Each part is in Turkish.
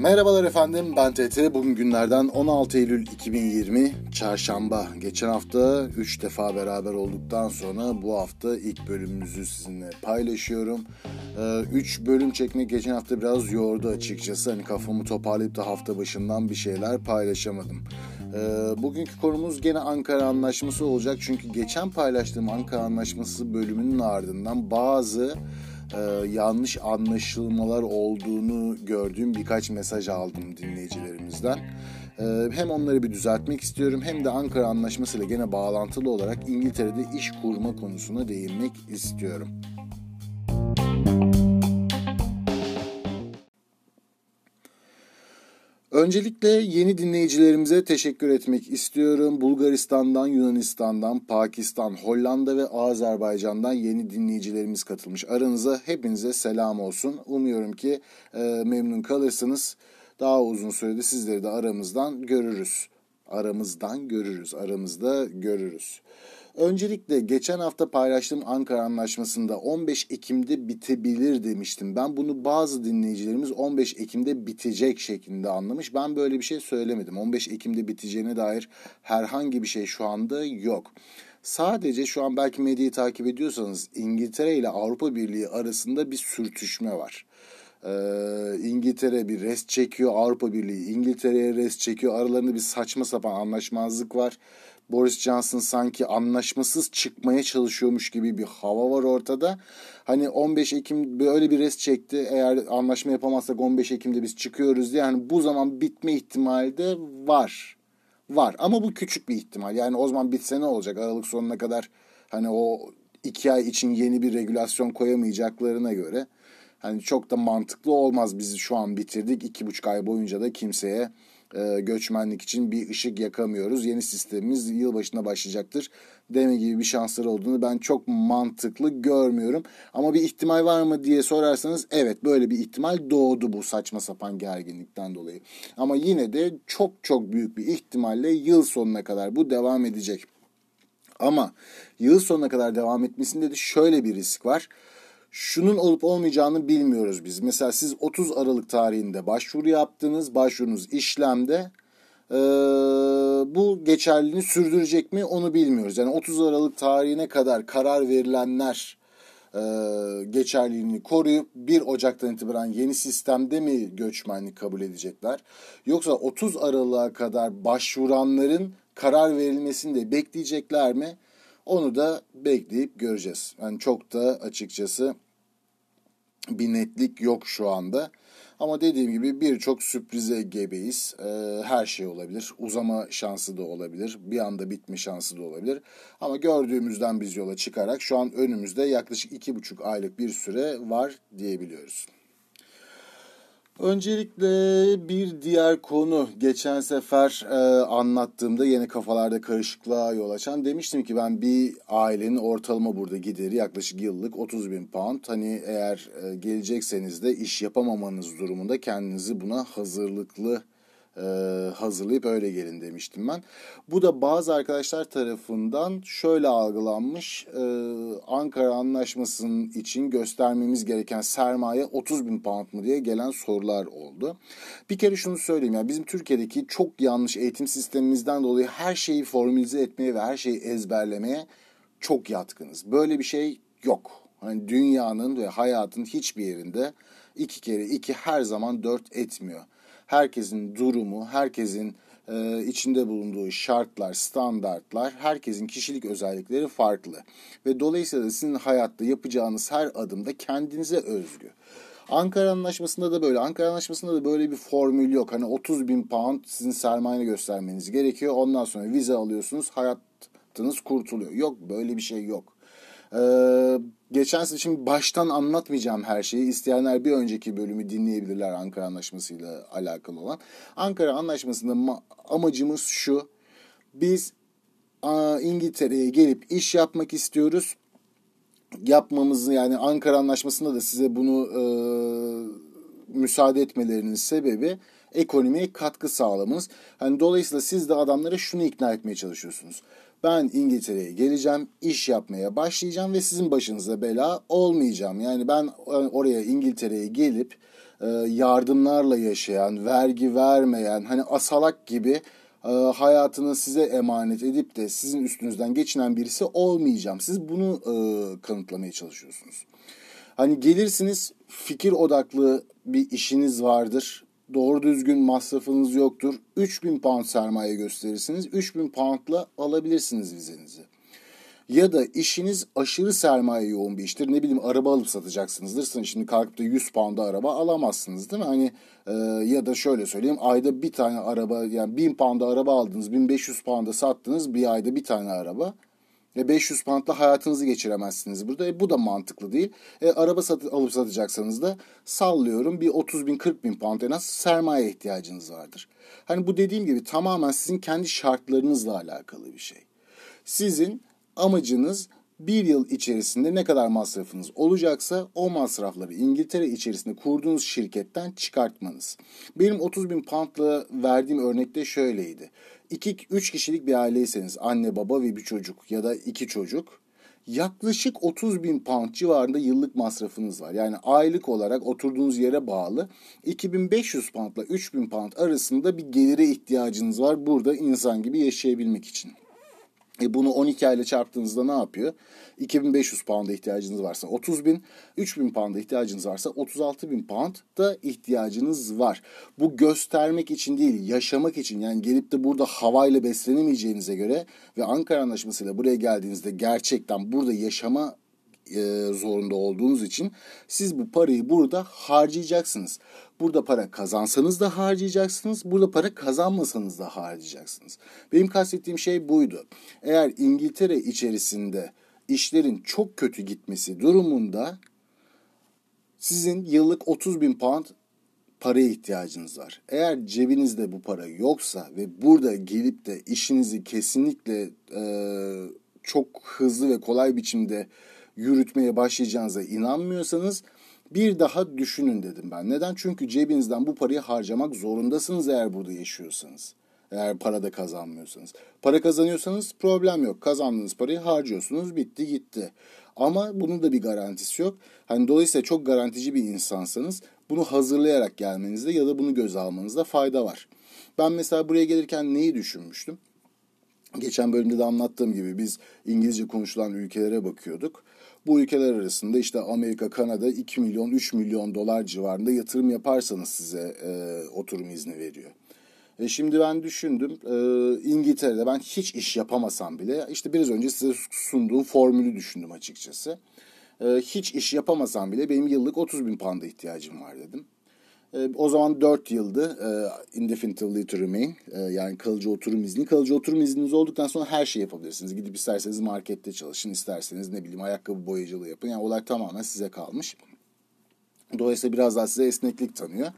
Merhabalar efendim ben TT. Bugün günlerden 16 Eylül 2020 Çarşamba. Geçen hafta 3 defa beraber olduktan sonra bu hafta ilk bölümümüzü sizinle paylaşıyorum. 3 ee, bölüm çekmek geçen hafta biraz yordu açıkçası. Hani kafamı toparlayıp da hafta başından bir şeyler paylaşamadım. Ee, bugünkü konumuz gene Ankara Anlaşması olacak. Çünkü geçen paylaştığım Ankara Anlaşması bölümünün ardından bazı e, yanlış anlaşılmalar olduğunu gördüğüm birkaç mesaj aldım dinleyicilerimizden. E, hem onları bir düzeltmek istiyorum hem de Ankara Anlaşması ile gene bağlantılı olarak İngiltere'de iş kurma konusuna değinmek istiyorum. Öncelikle yeni dinleyicilerimize teşekkür etmek istiyorum. Bulgaristan'dan, Yunanistan'dan, Pakistan, Hollanda ve Azerbaycan'dan yeni dinleyicilerimiz katılmış. Aranıza hepinize selam olsun. Umuyorum ki e, memnun kalırsınız. Daha uzun sürede sizleri de aramızdan görürüz. Aramızdan görürüz, aramızda görürüz. Öncelikle geçen hafta paylaştığım Ankara Anlaşması'nda 15 Ekim'de bitebilir demiştim. Ben bunu bazı dinleyicilerimiz 15 Ekim'de bitecek şeklinde anlamış. Ben böyle bir şey söylemedim. 15 Ekim'de biteceğine dair herhangi bir şey şu anda yok. Sadece şu an belki medyayı takip ediyorsanız İngiltere ile Avrupa Birliği arasında bir sürtüşme var. Ee, İngiltere bir rest çekiyor, Avrupa Birliği İngiltere'ye rest çekiyor. Aralarında bir saçma sapan anlaşmazlık var. Boris Johnson sanki anlaşmasız çıkmaya çalışıyormuş gibi bir hava var ortada. Hani 15 Ekim böyle bir rest çekti. Eğer anlaşma yapamazsak 15 Ekim'de biz çıkıyoruz diye. Yani bu zaman bitme ihtimali de var. Var ama bu küçük bir ihtimal. Yani o zaman bitse ne olacak? Aralık sonuna kadar hani o iki ay için yeni bir regülasyon koyamayacaklarına göre hani çok da mantıklı olmaz. Biz şu an bitirdik. iki buçuk ay boyunca da kimseye e, göçmenlik için bir ışık yakamıyoruz. Yeni sistemimiz yılbaşına başlayacaktır deme gibi bir şansları olduğunu ben çok mantıklı görmüyorum. Ama bir ihtimal var mı diye sorarsanız evet böyle bir ihtimal doğdu bu saçma sapan gerginlikten dolayı. Ama yine de çok çok büyük bir ihtimalle yıl sonuna kadar bu devam edecek. Ama yıl sonuna kadar devam etmesinde de şöyle bir risk var şunun olup olmayacağını bilmiyoruz biz. Mesela siz 30 Aralık tarihinde başvuru yaptınız, başvurunuz işlemde. Ee, bu geçerliliğini sürdürecek mi onu bilmiyoruz. Yani 30 Aralık tarihine kadar karar verilenler e, geçerliliğini koruyup 1 Ocak'tan itibaren yeni sistemde mi göçmenlik kabul edecekler? Yoksa 30 Aralık'a kadar başvuranların karar verilmesini de bekleyecekler mi? Onu da bekleyip göreceğiz. Yani çok da açıkçası bir netlik yok şu anda. Ama dediğim gibi birçok sürprize gebeyiz. Ee, her şey olabilir. Uzama şansı da olabilir. Bir anda bitme şansı da olabilir. Ama gördüğümüzden biz yola çıkarak şu an önümüzde yaklaşık iki buçuk aylık bir süre var diyebiliyoruz. Öncelikle bir diğer konu geçen sefer e, anlattığımda yeni kafalarda karışıklığa yol açan demiştim ki ben bir ailenin ortalama burada gideri yaklaşık yıllık 30 bin pound. Hani eğer e, gelecekseniz de iş yapamamanız durumunda kendinizi buna hazırlıklı e, hazırlayıp öyle gelin demiştim ben. Bu da bazı arkadaşlar tarafından şöyle algılanmış. E, Ankara Anlaşması'nın için göstermemiz gereken sermaye 30 bin pound mu diye gelen sorular oldu. Bir kere şunu söyleyeyim ya bizim Türkiye'deki çok yanlış eğitim sistemimizden dolayı her şeyi formülize etmeye ve her şeyi ezberlemeye çok yatkınız. Böyle bir şey yok. Hani dünyanın ve hayatın hiçbir yerinde iki kere iki her zaman dört etmiyor herkesin durumu, herkesin e, içinde bulunduğu şartlar, standartlar, herkesin kişilik özellikleri farklı. Ve dolayısıyla sizin hayatta yapacağınız her adımda kendinize özgü. Ankara Anlaşması'nda da böyle. Ankara Anlaşması'nda da böyle bir formül yok. Hani 30 bin pound sizin sermayeni göstermeniz gerekiyor. Ondan sonra vize alıyorsunuz. Hayatınız kurtuluyor. Yok böyle bir şey yok. Ee, geçen şimdi baştan anlatmayacağım her şeyi. İsteyenler bir önceki bölümü dinleyebilirler Ankara Anlaşması ile alakalı olan. Ankara Anlaşması'nda amacımız şu. Biz İngiltere'ye gelip iş yapmak istiyoruz. Yapmamızı yani Ankara Anlaşması'nda da size bunu e, müsaade etmelerinin sebebi ekonomiye katkı sağlamanız. Hani dolayısıyla siz de adamlara şunu ikna etmeye çalışıyorsunuz. Ben İngiltere'ye geleceğim, iş yapmaya başlayacağım ve sizin başınıza bela olmayacağım. Yani ben e, oraya İngiltere'ye gelip e, yardımlarla yaşayan, vergi vermeyen, hani asalak gibi e, hayatını size emanet edip de sizin üstünüzden geçinen birisi olmayacağım. Siz bunu kanıtlamaya çalışıyorsunuz. Hani gelirsiniz fikir odaklı bir işiniz vardır doğru düzgün masrafınız yoktur. 3000 pound sermaye gösterirsiniz. 3000 poundla alabilirsiniz vizenizi. Ya da işiniz aşırı sermaye yoğun bir iştir. Ne bileyim araba alıp satacaksınızdır. Şimdi kalkıp da 100 pound'a araba alamazsınız değil mi? Hani e, ya da şöyle söyleyeyim ayda bir tane araba yani 1000 pound'a araba aldınız 1500 pound'a sattınız bir ayda bir tane araba. Ve 500 poundla hayatınızı geçiremezsiniz burada. E, bu da mantıklı değil. E, araba satı, alıp satacaksanız da sallıyorum bir 30 bin 40 bin pound en az sermaye ihtiyacınız vardır. Hani bu dediğim gibi tamamen sizin kendi şartlarınızla alakalı bir şey. Sizin amacınız bir yıl içerisinde ne kadar masrafınız olacaksa o masrafları İngiltere içerisinde kurduğunuz şirketten çıkartmanız. Benim 30 bin poundla verdiğim örnekte şöyleydi. 2-3 kişilik bir aileyseniz anne baba ve bir çocuk ya da iki çocuk yaklaşık 30 bin pound civarında yıllık masrafınız var. Yani aylık olarak oturduğunuz yere bağlı 2500 pound ile 3000 pound arasında bir gelire ihtiyacınız var burada insan gibi yaşayabilmek için. E bunu 12 ayla çarptığınızda ne yapıyor? 2500 pound'a ihtiyacınız varsa 30 bin, 3000 pound'a ihtiyacınız varsa 36 bin pound da ihtiyacınız var. Bu göstermek için değil, yaşamak için yani gelip de burada havayla beslenemeyeceğinize göre ve Ankara Anlaşması'yla buraya geldiğinizde gerçekten burada yaşama e, zorunda olduğunuz için siz bu parayı burada harcayacaksınız. Burada para kazansanız da harcayacaksınız. Burada para kazanmasanız da harcayacaksınız. Benim kastettiğim şey buydu. Eğer İngiltere içerisinde işlerin çok kötü gitmesi durumunda sizin yıllık 30 bin pound paraya ihtiyacınız var. Eğer cebinizde bu para yoksa ve burada gelip de işinizi kesinlikle e, çok hızlı ve kolay biçimde yürütmeye başlayacağınıza inanmıyorsanız bir daha düşünün dedim ben. Neden? Çünkü cebinizden bu parayı harcamak zorundasınız eğer burada yaşıyorsanız. Eğer para da kazanmıyorsanız. Para kazanıyorsanız problem yok. Kazandığınız parayı harcıyorsunuz. Bitti gitti. Ama bunun da bir garantisi yok. Hani dolayısıyla çok garantici bir insansanız bunu hazırlayarak gelmenizde ya da bunu göze almanızda fayda var. Ben mesela buraya gelirken neyi düşünmüştüm? Geçen bölümde de anlattığım gibi biz İngilizce konuşulan ülkelere bakıyorduk. Bu ülkeler arasında işte Amerika, Kanada 2 milyon, 3 milyon dolar civarında yatırım yaparsanız size e, oturum izni veriyor. E şimdi ben düşündüm e, İngiltere'de ben hiç iş yapamasam bile işte biraz önce size sunduğum formülü düşündüm açıkçası. E, hiç iş yapamasam bile benim yıllık 30 bin pound'a ihtiyacım var dedim. E, o zaman 4 yıldı e, indefinitely to remain e, yani kalıcı oturum izni. Kalıcı oturum izniniz olduktan sonra her şeyi yapabilirsiniz. Gidip isterseniz markette çalışın, isterseniz ne bileyim ayakkabı boyacılığı yapın. Yani olay tamamen size kalmış. Dolayısıyla biraz daha size esneklik tanıyor.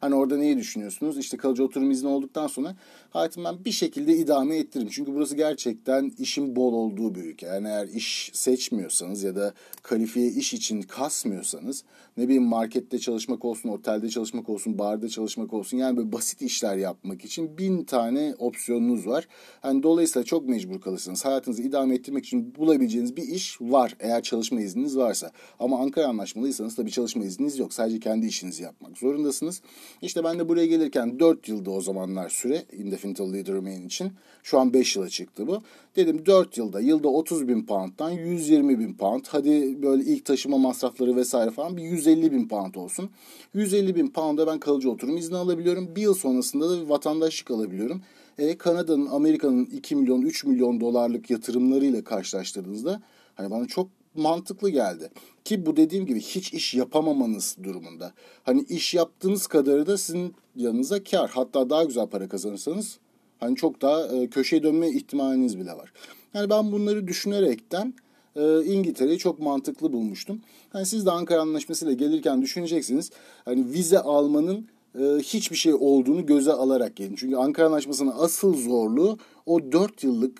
Hani orada neyi düşünüyorsunuz? İşte kalıcı oturum izni olduktan sonra hayatımı ben bir şekilde idame ettiririm. Çünkü burası gerçekten işin bol olduğu bir ülke. Yani eğer iş seçmiyorsanız ya da kalifiye iş için kasmıyorsanız ne bileyim markette çalışmak olsun, otelde çalışmak olsun, barda çalışmak olsun yani böyle basit işler yapmak için bin tane opsiyonunuz var. Yani dolayısıyla çok mecbur kalırsınız. Hayatınızı idame ettirmek için bulabileceğiniz bir iş var eğer çalışma izniniz varsa. Ama Ankara anlaşmalıysanız tabii çalışma izniniz yok. Sadece kendi işinizi yapmak zorundasınız. İşte ben de buraya gelirken 4 yılda o zamanlar süre Indefinite Leader Remain için. Şu an 5 yıla çıktı bu. Dedim 4 yılda yılda 30 bin pound'dan 120 bin pound. Hadi böyle ilk taşıma masrafları vesaire falan bir 150 bin pound olsun. 150 bin pound'a ben kalıcı oturum izni alabiliyorum. Bir yıl sonrasında da vatandaşlık alabiliyorum. E, Kanada'nın, Amerika'nın 2 milyon, 3 milyon dolarlık yatırımlarıyla karşılaştırdığınızda hani bana çok mantıklı geldi. Ki bu dediğim gibi hiç iş yapamamanız durumunda. Hani iş yaptığınız kadarı da sizin yanınıza kar. Hatta daha güzel para kazanırsanız hani çok daha e, köşeye dönme ihtimaliniz bile var. Yani ben bunları düşünerekten e, İngiltere'yi çok mantıklı bulmuştum. Hani siz de Ankara Anlaşması ile gelirken düşüneceksiniz. Hani vize almanın e, hiçbir şey olduğunu göze alarak gelin. Çünkü Ankara Anlaşması'nın asıl zorluğu o 4 yıllık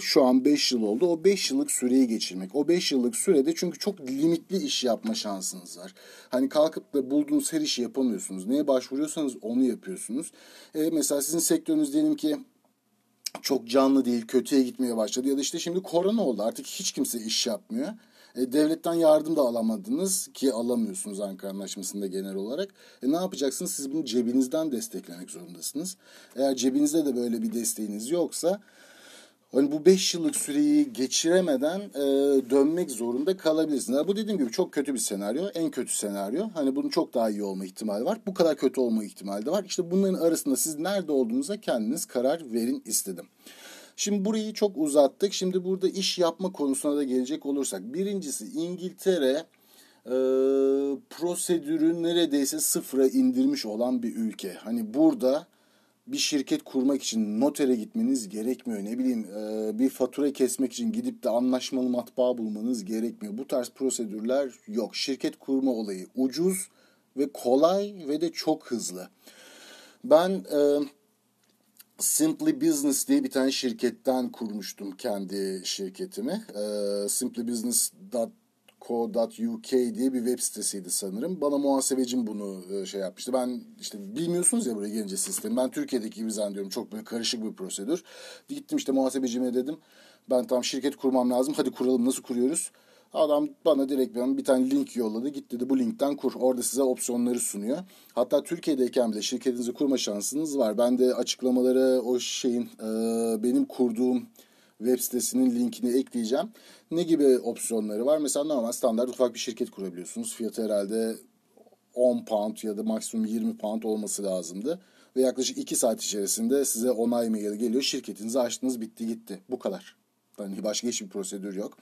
şu an 5 yıl oldu. O 5 yıllık süreyi geçirmek. O 5 yıllık sürede çünkü çok limitli iş yapma şansınız var. Hani kalkıp da bulduğunuz her işi yapamıyorsunuz. Neye başvuruyorsanız onu yapıyorsunuz. E, mesela sizin sektörünüz diyelim ki çok canlı değil, kötüye gitmeye başladı ya da işte şimdi korona oldu artık hiç kimse iş yapmıyor. E, devletten yardım da alamadınız ki alamıyorsunuz Ankara Anlaşması'nda genel olarak. E, ne yapacaksınız? Siz bunu cebinizden desteklemek zorundasınız. Eğer cebinizde de böyle bir desteğiniz yoksa Hani bu 5 yıllık süreyi geçiremeden e, dönmek zorunda kalabilirsiniz. Yani bu dediğim gibi çok kötü bir senaryo. En kötü senaryo. Hani bunun çok daha iyi olma ihtimali var. Bu kadar kötü olma ihtimali de var. İşte bunların arasında siz nerede olduğunuza kendiniz karar verin istedim. Şimdi burayı çok uzattık. Şimdi burada iş yapma konusuna da gelecek olursak. Birincisi İngiltere e, prosedürü neredeyse sıfıra indirmiş olan bir ülke. Hani burada bir şirket kurmak için notere gitmeniz gerekmiyor. Ne bileyim e, bir fatura kesmek için gidip de anlaşmalı matbaa bulmanız gerekmiyor. Bu tarz prosedürler yok. Şirket kurma olayı ucuz ve kolay ve de çok hızlı. Ben e, Simply Business diye bir tane şirketten kurmuştum kendi şirketimi. E, simplybusiness.com co.uk diye bir web sitesiydi sanırım. Bana muhasebecim bunu e, şey yapmıştı. Ben işte bilmiyorsunuz ya buraya gelince sistemi. Ben Türkiye'deki gibi zannediyorum. Çok böyle karışık bir prosedür. Gittim işte muhasebecime dedim. Ben tam şirket kurmam lazım. Hadi kuralım nasıl kuruyoruz? Adam bana direkt bir tane link yolladı. Git dedi bu linkten kur. Orada size opsiyonları sunuyor. Hatta Türkiye'deyken bile şirketinizi kurma şansınız var. Ben de açıklamalara o şeyin e, benim kurduğum web sitesinin linkini ekleyeceğim. Ne gibi opsiyonları var? Mesela normal standart ufak bir şirket kurabiliyorsunuz. Fiyatı herhalde 10 pound ya da maksimum 20 pound olması lazımdı. Ve yaklaşık 2 saat içerisinde size onay maili geliyor. Şirketinizi açtınız bitti gitti. Bu kadar. Yani başka hiçbir prosedür yok.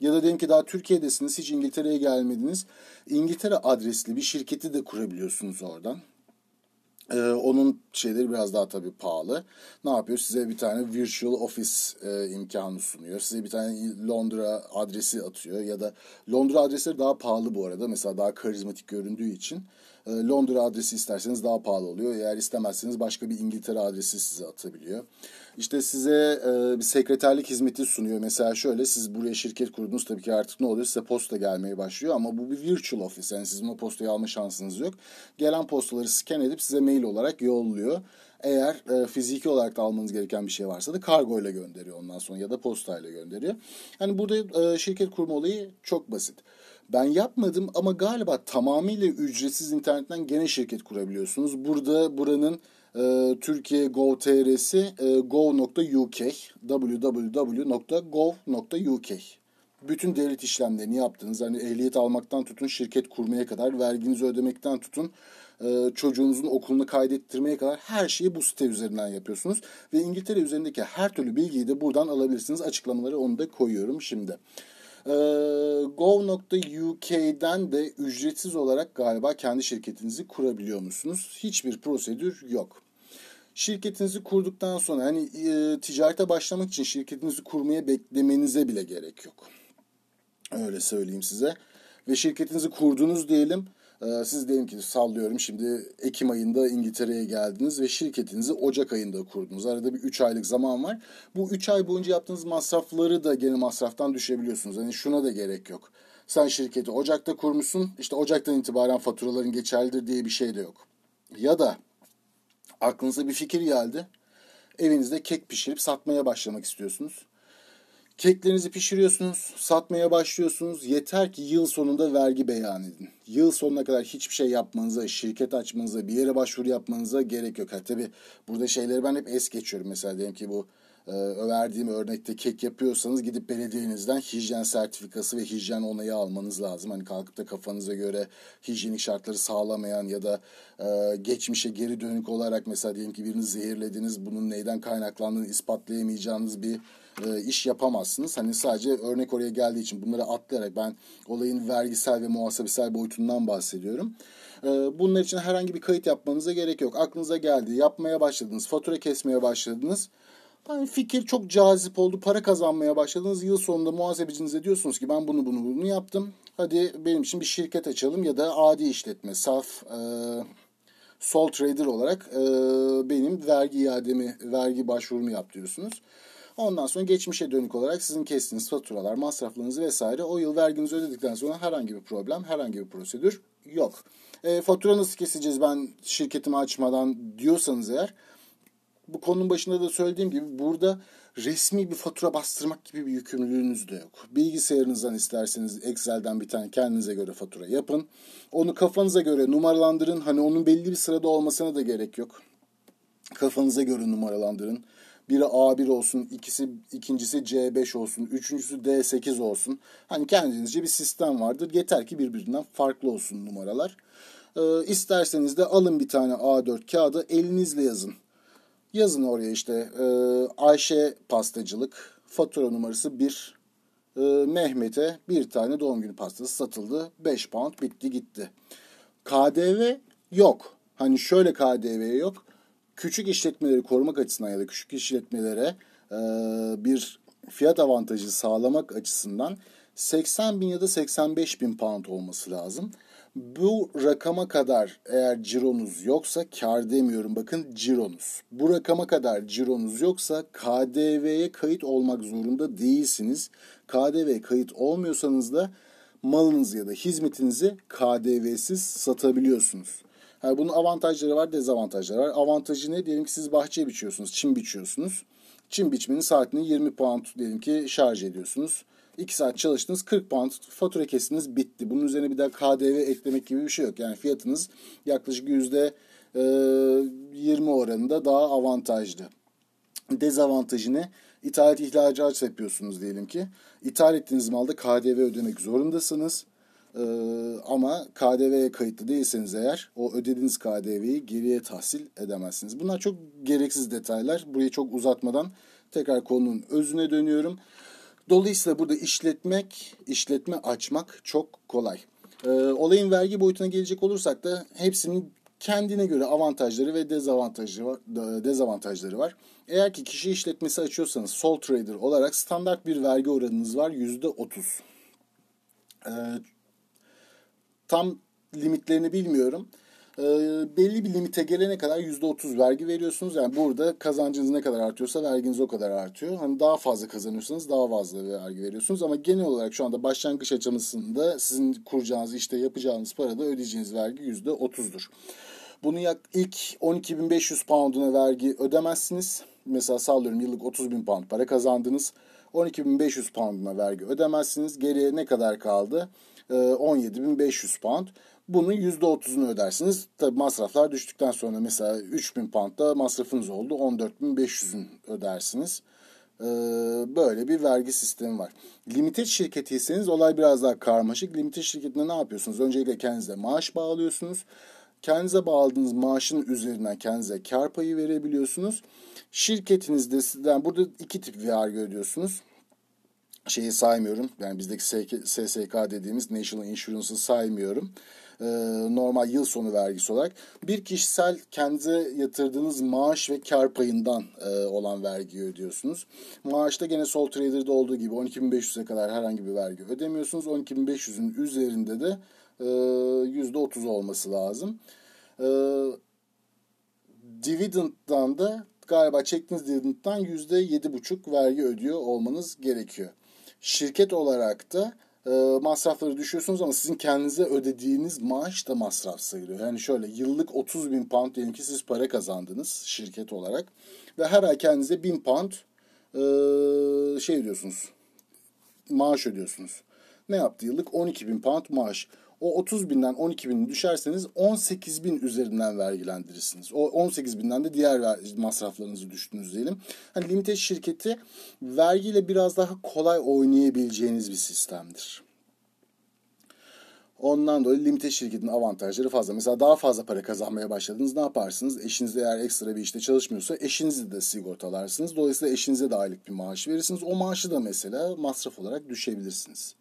Ya da diyelim ki daha Türkiye'desiniz hiç İngiltere'ye gelmediniz. İngiltere adresli bir şirketi de kurabiliyorsunuz oradan. Ee, onun şeyleri biraz daha tabii pahalı. Ne yapıyor? Size bir tane virtual office e, imkanı sunuyor. Size bir tane Londra adresi atıyor ya da Londra adresleri daha pahalı bu arada. Mesela daha karizmatik göründüğü için. E, Londra adresi isterseniz daha pahalı oluyor. Eğer istemezseniz başka bir İngiltere adresi size atabiliyor. İşte size e, bir sekreterlik hizmeti sunuyor. Mesela şöyle siz buraya şirket kurdunuz tabii ki artık ne oluyor size posta gelmeye başlıyor ama bu bir virtual office yani sizin o postayı alma şansınız yok. Gelen postaları scan edip size mail olarak yolluyor. Eğer e, fiziki olarak da almanız gereken bir şey varsa da kargo ile gönderiyor ondan sonra ya da postayla gönderiyor. Hani burada e, şirket kurma olayı çok basit. Ben yapmadım ama galiba tamamıyla ücretsiz internetten gene şirket kurabiliyorsunuz. Burada buranın e, Türkiye Gov.tr'si e, gov.uk www.gov.uk bütün devlet işlemlerini yaptınız. Hani ehliyet almaktan tutun şirket kurmaya kadar, verginizi ödemekten tutun e, çocuğunuzun okulunu kaydettirmeye kadar her şeyi bu site üzerinden yapıyorsunuz. Ve İngiltere üzerindeki her türlü bilgiyi de buradan alabilirsiniz. Açıklamaları onu da koyuyorum şimdi. E, Go.uk'den de ücretsiz olarak galiba kendi şirketinizi kurabiliyor musunuz? Hiçbir prosedür yok. Şirketinizi kurduktan sonra hani e, ticarete başlamak için şirketinizi kurmaya beklemenize bile gerek yok. Öyle söyleyeyim size. Ve şirketinizi kurdunuz diyelim. E, siz diyelim ki sallıyorum şimdi Ekim ayında İngiltere'ye geldiniz ve şirketinizi Ocak ayında kurdunuz. Arada bir 3 aylık zaman var. Bu 3 ay boyunca yaptığınız masrafları da gene masraftan düşebiliyorsunuz. Hani şuna da gerek yok. Sen şirketi Ocak'ta kurmuşsun. İşte Ocak'tan itibaren faturaların geçerlidir diye bir şey de yok. Ya da aklınıza bir fikir geldi. Evinizde kek pişirip satmaya başlamak istiyorsunuz. Keklerinizi pişiriyorsunuz, satmaya başlıyorsunuz. Yeter ki yıl sonunda vergi beyan edin. Yıl sonuna kadar hiçbir şey yapmanıza, şirket açmanıza, bir yere başvuru yapmanıza gerek yok. Ha, tabii burada şeyleri ben hep es geçiyorum. Mesela diyelim ki bu e, verdiğim örnekte kek yapıyorsanız gidip belediyenizden hijyen sertifikası ve hijyen onayı almanız lazım. Hani kalkıp da kafanıza göre hijyenik şartları sağlamayan ya da e, geçmişe geri dönük olarak mesela diyelim ki birini zehirlediniz bunun neyden kaynaklandığını ispatlayamayacağınız bir e, iş yapamazsınız. Hani sadece örnek oraya geldiği için bunları atlayarak ben olayın vergisel ve muhasebesel boyutundan bahsediyorum. E, bunlar için herhangi bir kayıt yapmanıza gerek yok. Aklınıza geldi, yapmaya başladınız, fatura kesmeye başladınız. Yani fikir çok cazip oldu. Para kazanmaya başladınız. Yıl sonunda muhasebecinize diyorsunuz ki ben bunu bunu bunu yaptım. Hadi benim için bir şirket açalım ya da adi işletme, saf e, sol trader olarak e, benim vergi iademi, vergi başvurumu yap diyorsunuz. Ondan sonra geçmişe dönük olarak sizin kestiğiniz faturalar, masraflarınızı vesaire o yıl verginizi ödedikten sonra herhangi bir problem, herhangi bir prosedür yok. E, fatura nasıl keseceğiz ben şirketimi açmadan diyorsanız eğer bu konunun başında da söylediğim gibi burada resmi bir fatura bastırmak gibi bir yükümlülüğünüz de yok. Bilgisayarınızdan isterseniz Excel'den bir tane kendinize göre fatura yapın. Onu kafanıza göre numaralandırın. Hani onun belli bir sırada olmasına da gerek yok. Kafanıza göre numaralandırın. Biri A1 olsun, ikisi ikincisi C5 olsun, üçüncüsü D8 olsun. Hani kendinizce bir sistem vardır. Yeter ki birbirinden farklı olsun numaralar. Ee, isterseniz de alın bir tane A4 kağıdı elinizle yazın. Yazın oraya işte e, Ayşe pastacılık fatura numarası 1 e, Mehmet'e bir tane doğum günü pastası satıldı. 5 pound bitti gitti. KDV yok. Hani şöyle KDV yok. Küçük işletmeleri korumak açısından ya da küçük işletmelere e, bir fiyat avantajı sağlamak açısından 80 bin ya da 85 bin pound olması lazım. Bu rakama kadar eğer cironuz yoksa kar demiyorum bakın cironuz. Bu rakama kadar cironuz yoksa KDV'ye kayıt olmak zorunda değilsiniz. KDV kayıt olmuyorsanız da malınızı ya da hizmetinizi KDV'siz satabiliyorsunuz. Yani bunun avantajları var, dezavantajları var. Avantajı ne? Diyelim ki siz bahçe biçiyorsunuz, çim biçiyorsunuz. Çim biçmenin saatini 20 pound diyelim ki şarj ediyorsunuz. 2 saat çalıştınız 40 pound fatura kestiniz bitti. Bunun üzerine bir daha KDV eklemek gibi bir şey yok. Yani fiyatınız yaklaşık yüzde 20 oranında daha avantajlı. Dezavantajı ne? İthalat ihracat yapıyorsunuz diyelim ki. İthal ettiğiniz malda KDV ödemek zorundasınız. Ee, ama KDV'ye kayıtlı değilseniz eğer o ödediğiniz KDV'yi geriye tahsil edemezsiniz. Bunlar çok gereksiz detaylar. Burayı çok uzatmadan tekrar konunun özüne dönüyorum. Dolayısıyla burada işletmek, işletme açmak çok kolay. Ee, olayın vergi boyutuna gelecek olursak da hepsinin kendine göre avantajları ve dezavantajları var, dezavantajları var. Eğer ki kişi işletmesi açıyorsanız sole trader olarak standart bir vergi oranınız var yüzde otuz. Tam limitlerini bilmiyorum e, belli bir limite gelene kadar %30 vergi veriyorsunuz. Yani burada kazancınız ne kadar artıyorsa verginiz o kadar artıyor. Hani daha fazla kazanıyorsanız daha fazla vergi veriyorsunuz. Ama genel olarak şu anda başlangıç aşamasında sizin kuracağınız işte yapacağınız parada ödeyeceğiniz vergi %30'dur. Bunu yak ilk 12.500 pounduna vergi ödemezsiniz. Mesela sallıyorum yıllık 30.000 pound para kazandınız. 12.500 pounduna vergi ödemezsiniz. Geriye ne kadar kaldı? 17.500 ee, pound. Bunun %30'unu ödersiniz. Tabi masraflar düştükten sonra mesela 3000 poundda masrafınız oldu. 14.500'ün ödersiniz. Ee, böyle bir vergi sistemi var. Limited şirketiyseniz olay biraz daha karmaşık. Limited şirketinde ne yapıyorsunuz? Öncelikle kendinize maaş bağlıyorsunuz. Kendinize bağladığınız maaşın üzerinden kendinize kar payı verebiliyorsunuz. Şirketinizde sizden burada iki tip vergi ödüyorsunuz şeyi saymıyorum. Yani bizdeki SSK dediğimiz National Insurance'ı saymıyorum. Ee, normal yıl sonu vergisi olarak. Bir kişisel kendi yatırdığınız maaş ve kar payından e, olan vergiyi ödüyorsunuz. Maaşta gene Sol Trader'da olduğu gibi 12.500'e kadar herhangi bir vergi ödemiyorsunuz. 12.500'ün üzerinde de e, %30 olması lazım. E, dividend'dan da galiba çektiğiniz dividend'dan %7,5 vergi ödüyor olmanız gerekiyor. Şirket olarak da e, masrafları düşüyorsunuz ama sizin kendinize ödediğiniz maaş da masraf sayılıyor. Yani şöyle yıllık 30 bin pound diyelim ki siz para kazandınız şirket olarak ve her ay kendinize 1000 pound e, şey ödüyorsunuz maaş ödüyorsunuz. Ne yaptı yıllık? 12 bin pound maaş. O 30 binden 12 bin düşerseniz 18 bin üzerinden vergilendirirsiniz. O 18 binden de diğer masraflarınızı düştünüz diyelim. Hani limited şirketi vergiyle biraz daha kolay oynayabileceğiniz bir sistemdir. Ondan dolayı limited şirketin avantajları fazla. Mesela daha fazla para kazanmaya başladınız ne yaparsınız? Eşiniz eğer ekstra bir işte çalışmıyorsa eşinizi de sigortalarsınız. Dolayısıyla eşinize de aylık bir maaş verirsiniz. O maaşı da mesela masraf olarak düşebilirsiniz.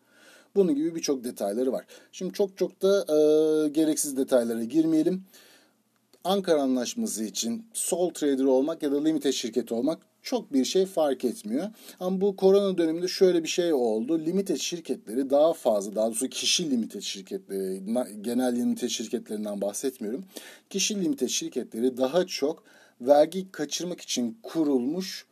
Bunun gibi birçok detayları var. Şimdi çok çok da e, gereksiz detaylara girmeyelim. Ankara Anlaşması için sole trader olmak ya da limited şirketi olmak çok bir şey fark etmiyor. Ama bu korona döneminde şöyle bir şey oldu. Limited şirketleri daha fazla, daha doğrusu kişi limited şirketleri, genel limited şirketlerinden bahsetmiyorum. Kişi limited şirketleri daha çok vergi kaçırmak için kurulmuş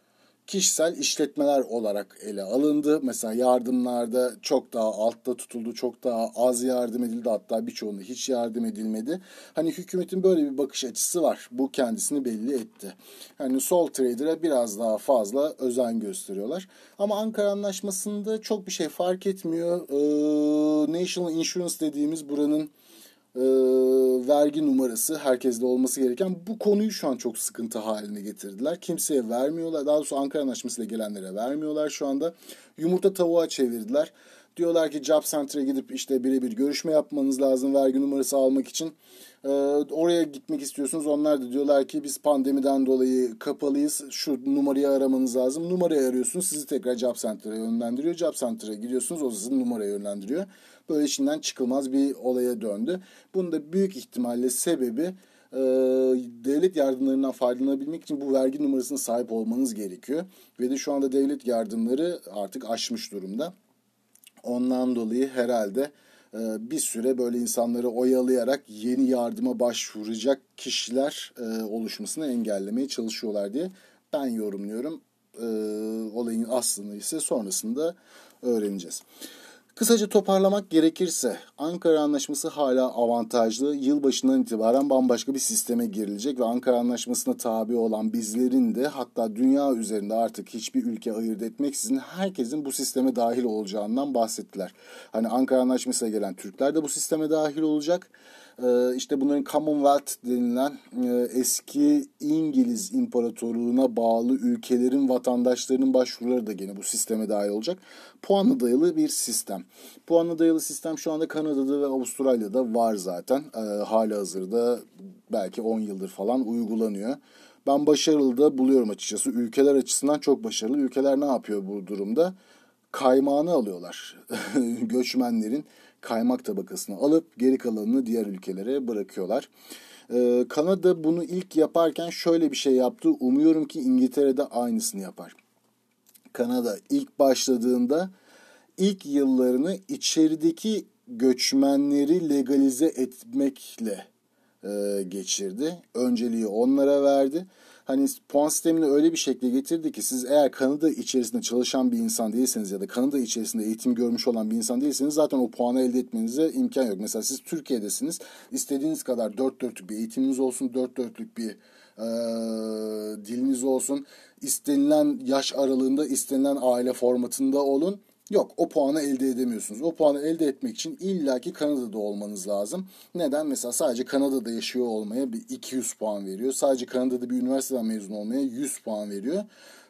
kişisel işletmeler olarak ele alındı. Mesela yardımlarda çok daha altta tutuldu, çok daha az yardım edildi. Hatta birçoğunda hiç yardım edilmedi. Hani hükümetin böyle bir bakış açısı var. Bu kendisini belli etti. Hani sol trader'a biraz daha fazla özen gösteriyorlar. Ama Ankara Anlaşması'nda çok bir şey fark etmiyor. Ee, National Insurance dediğimiz buranın e, vergi numarası herkeste olması gereken bu konuyu şu an çok sıkıntı haline getirdiler. Kimseye vermiyorlar. Daha doğrusu Ankara Anlaşması ile gelenlere vermiyorlar şu anda. Yumurta tavuğa çevirdiler. Diyorlar ki Job Center'a gidip işte birebir görüşme yapmanız lazım vergi numarası almak için. Ee, oraya gitmek istiyorsunuz. Onlar da diyorlar ki biz pandemiden dolayı kapalıyız. Şu numarayı aramanız lazım. Numarayı arıyorsunuz. Sizi tekrar Job Center'a yönlendiriyor. Job Center'a gidiyorsunuz. O sizin numaraya yönlendiriyor. Böyle içinden çıkılmaz bir olaya döndü. Bunun da büyük ihtimalle sebebi e, devlet yardımlarından faydalanabilmek için bu vergi numarasına sahip olmanız gerekiyor. Ve de şu anda devlet yardımları artık aşmış durumda. Ondan dolayı herhalde e, bir süre böyle insanları oyalayarak yeni yardıma başvuracak kişiler e, oluşmasını engellemeye çalışıyorlar diye ben yorumluyorum. E, olayın aslını ise sonrasında öğreneceğiz. Kısaca toparlamak gerekirse Ankara Anlaşması hala avantajlı. Yılbaşından itibaren bambaşka bir sisteme girilecek ve Ankara Anlaşması'na tabi olan bizlerin de hatta dünya üzerinde artık hiçbir ülke ayırt etmeksizin herkesin bu sisteme dahil olacağından bahsettiler. Hani Ankara Anlaşması'na gelen Türkler de bu sisteme dahil olacak. Ee, işte bunların Commonwealth denilen e, eski İngiliz İmparatorluğu'na bağlı ülkelerin vatandaşlarının başvuruları da gene bu sisteme dahil olacak. Puanla dayalı bir sistem. Puanla dayalı sistem şu anda Kanada'da ve Avustralya'da var zaten. Ee, hala hazırda belki 10 yıldır falan uygulanıyor. Ben başarılı da buluyorum açıkçası. Ülkeler açısından çok başarılı. Ülkeler ne yapıyor bu durumda? Kaymağını alıyorlar göçmenlerin kaymak tabakasını alıp geri kalanını diğer ülkelere bırakıyorlar. Ee, Kanada bunu ilk yaparken şöyle bir şey yaptı. Umuyorum ki İngiltere'de aynısını yapar. Kanada ilk başladığında ilk yıllarını içerideki göçmenleri legalize etmekle e, geçirdi. Önceliği onlara verdi hani puan sistemini öyle bir şekilde getirdi ki siz eğer Kanada içerisinde çalışan bir insan değilseniz ya da Kanada içerisinde eğitim görmüş olan bir insan değilseniz zaten o puanı elde etmenize imkan yok. Mesela siz Türkiye'desiniz. istediğiniz kadar dört dörtlük bir eğitiminiz olsun, dört dörtlük bir e, diliniz olsun. istenilen yaş aralığında, istenilen aile formatında olun Yok o puanı elde edemiyorsunuz. O puanı elde etmek için illaki Kanada'da olmanız lazım. Neden? Mesela sadece Kanada'da yaşıyor olmaya bir 200 puan veriyor. Sadece Kanada'da bir üniversiteden mezun olmaya 100 puan veriyor.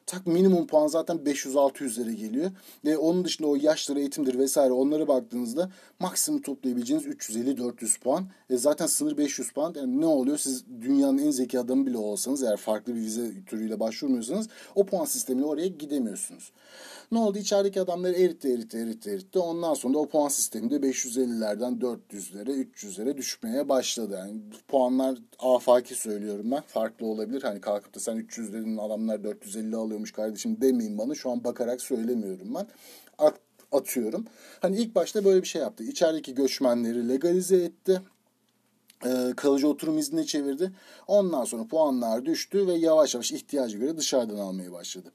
Tak minimum puan zaten 500-600'lere geliyor. Ve onun dışında o yaşları eğitimdir vesaire onlara baktığınızda maksimum toplayabileceğiniz 350-400 puan. E zaten sınır 500 puan. Yani ne oluyor? Siz dünyanın en zeki adamı bile olsanız eğer farklı bir vize türüyle başvurmuyorsanız o puan sistemiyle oraya gidemiyorsunuz. Ne oldu? İçerideki adamları eritti, eritti, eritti, eritti. Ondan sonra o puan sisteminde 550'lerden 400'lere, 300'lere düşmeye başladı. Yani puanlar afaki söylüyorum ben. Farklı olabilir. Hani kalkıp da sen 300 dedin adamlar 450 alıyormuş kardeşim demeyin bana. Şu an bakarak söylemiyorum ben. At, atıyorum. Hani ilk başta böyle bir şey yaptı. İçerideki göçmenleri legalize etti kalıcı oturum iznine çevirdi. Ondan sonra puanlar düştü ve yavaş yavaş ihtiyacı göre dışarıdan almaya başladı.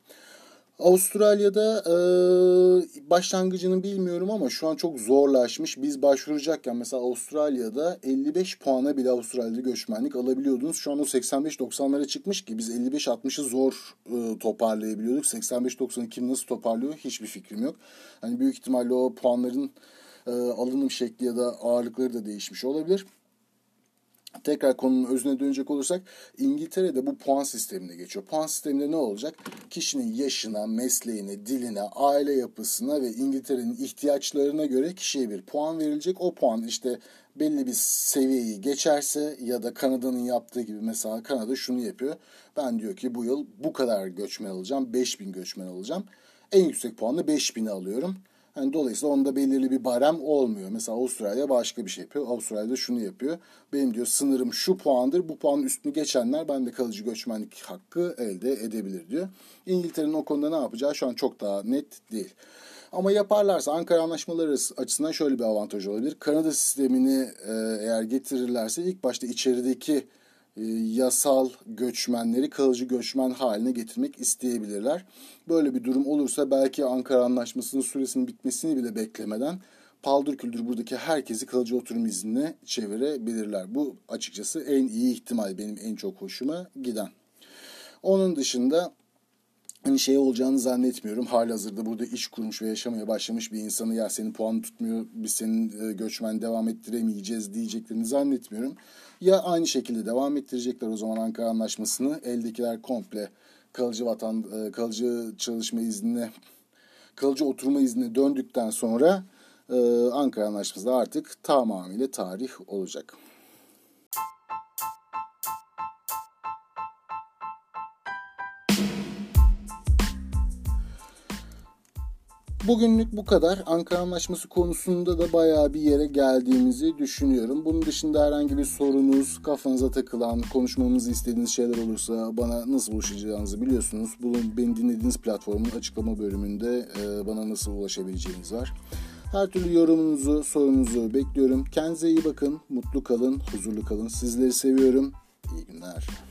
Avustralya'da e, başlangıcını bilmiyorum ama şu an çok zorlaşmış. Biz başvuracakken mesela Avustralya'da 55 puana bile Avustralya'da göçmenlik alabiliyordunuz. Şu an o 85-90'lara çıkmış ki biz 55-60'ı zor e, toparlayabiliyorduk. 85-90'ı kim nasıl toparlıyor hiçbir fikrim yok. Hani büyük ihtimalle o puanların e, alınım şekli ya da ağırlıkları da değişmiş olabilir tekrar konunun özüne dönecek olursak İngiltere'de bu puan sistemine geçiyor. Puan sisteminde ne olacak? Kişinin yaşına, mesleğine, diline, aile yapısına ve İngiltere'nin ihtiyaçlarına göre kişiye bir puan verilecek. O puan işte belli bir seviyeyi geçerse ya da Kanada'nın yaptığı gibi mesela Kanada şunu yapıyor. Ben diyor ki bu yıl bu kadar göçmen alacağım. 5000 göçmen alacağım. En yüksek puanla 5000'i alıyorum. Yani dolayısıyla onda belirli bir barem olmuyor. Mesela Avustralya başka bir şey yapıyor. Avustralya'da şunu yapıyor. Benim diyor sınırım şu puandır. Bu puanın üstünü geçenler ben de kalıcı göçmenlik hakkı elde edebilir diyor. İngiltere'nin o konuda ne yapacağı şu an çok daha net değil. Ama yaparlarsa Ankara anlaşmaları açısından şöyle bir avantaj olabilir. Kanada sistemini e, eğer getirirlerse ilk başta içerideki yasal göçmenleri kalıcı göçmen haline getirmek isteyebilirler. Böyle bir durum olursa belki Ankara Anlaşması'nın süresinin bitmesini bile beklemeden paldır küldür buradaki herkesi kalıcı oturum iznine çevirebilirler. Bu açıkçası en iyi ihtimal benim en çok hoşuma giden. Onun dışında hani şey olacağını zannetmiyorum. Halihazırda burada iş kurmuş ve yaşamaya başlamış bir insanı ya senin puanı tutmuyor, biz senin e, göçmen devam ettiremeyeceğiz diyeceklerini zannetmiyorum. Ya aynı şekilde devam ettirecekler o zaman Ankara Anlaşması'nı. Eldekiler komple kalıcı vatan e, kalıcı çalışma iznine kalıcı oturma iznine döndükten sonra e, Ankara Anlaşması da artık tamamıyla tarih olacak. Bugünlük bu kadar. Ankara Anlaşması konusunda da bayağı bir yere geldiğimizi düşünüyorum. Bunun dışında herhangi bir sorunuz, kafanıza takılan, konuşmamızı istediğiniz şeyler olursa bana nasıl ulaşacağınızı biliyorsunuz. Bunun beni dinlediğiniz platformun açıklama bölümünde e, bana nasıl ulaşabileceğiniz var. Her türlü yorumunuzu, sorunuzu bekliyorum. Kendinize iyi bakın, mutlu kalın, huzurlu kalın. Sizleri seviyorum. İyi günler.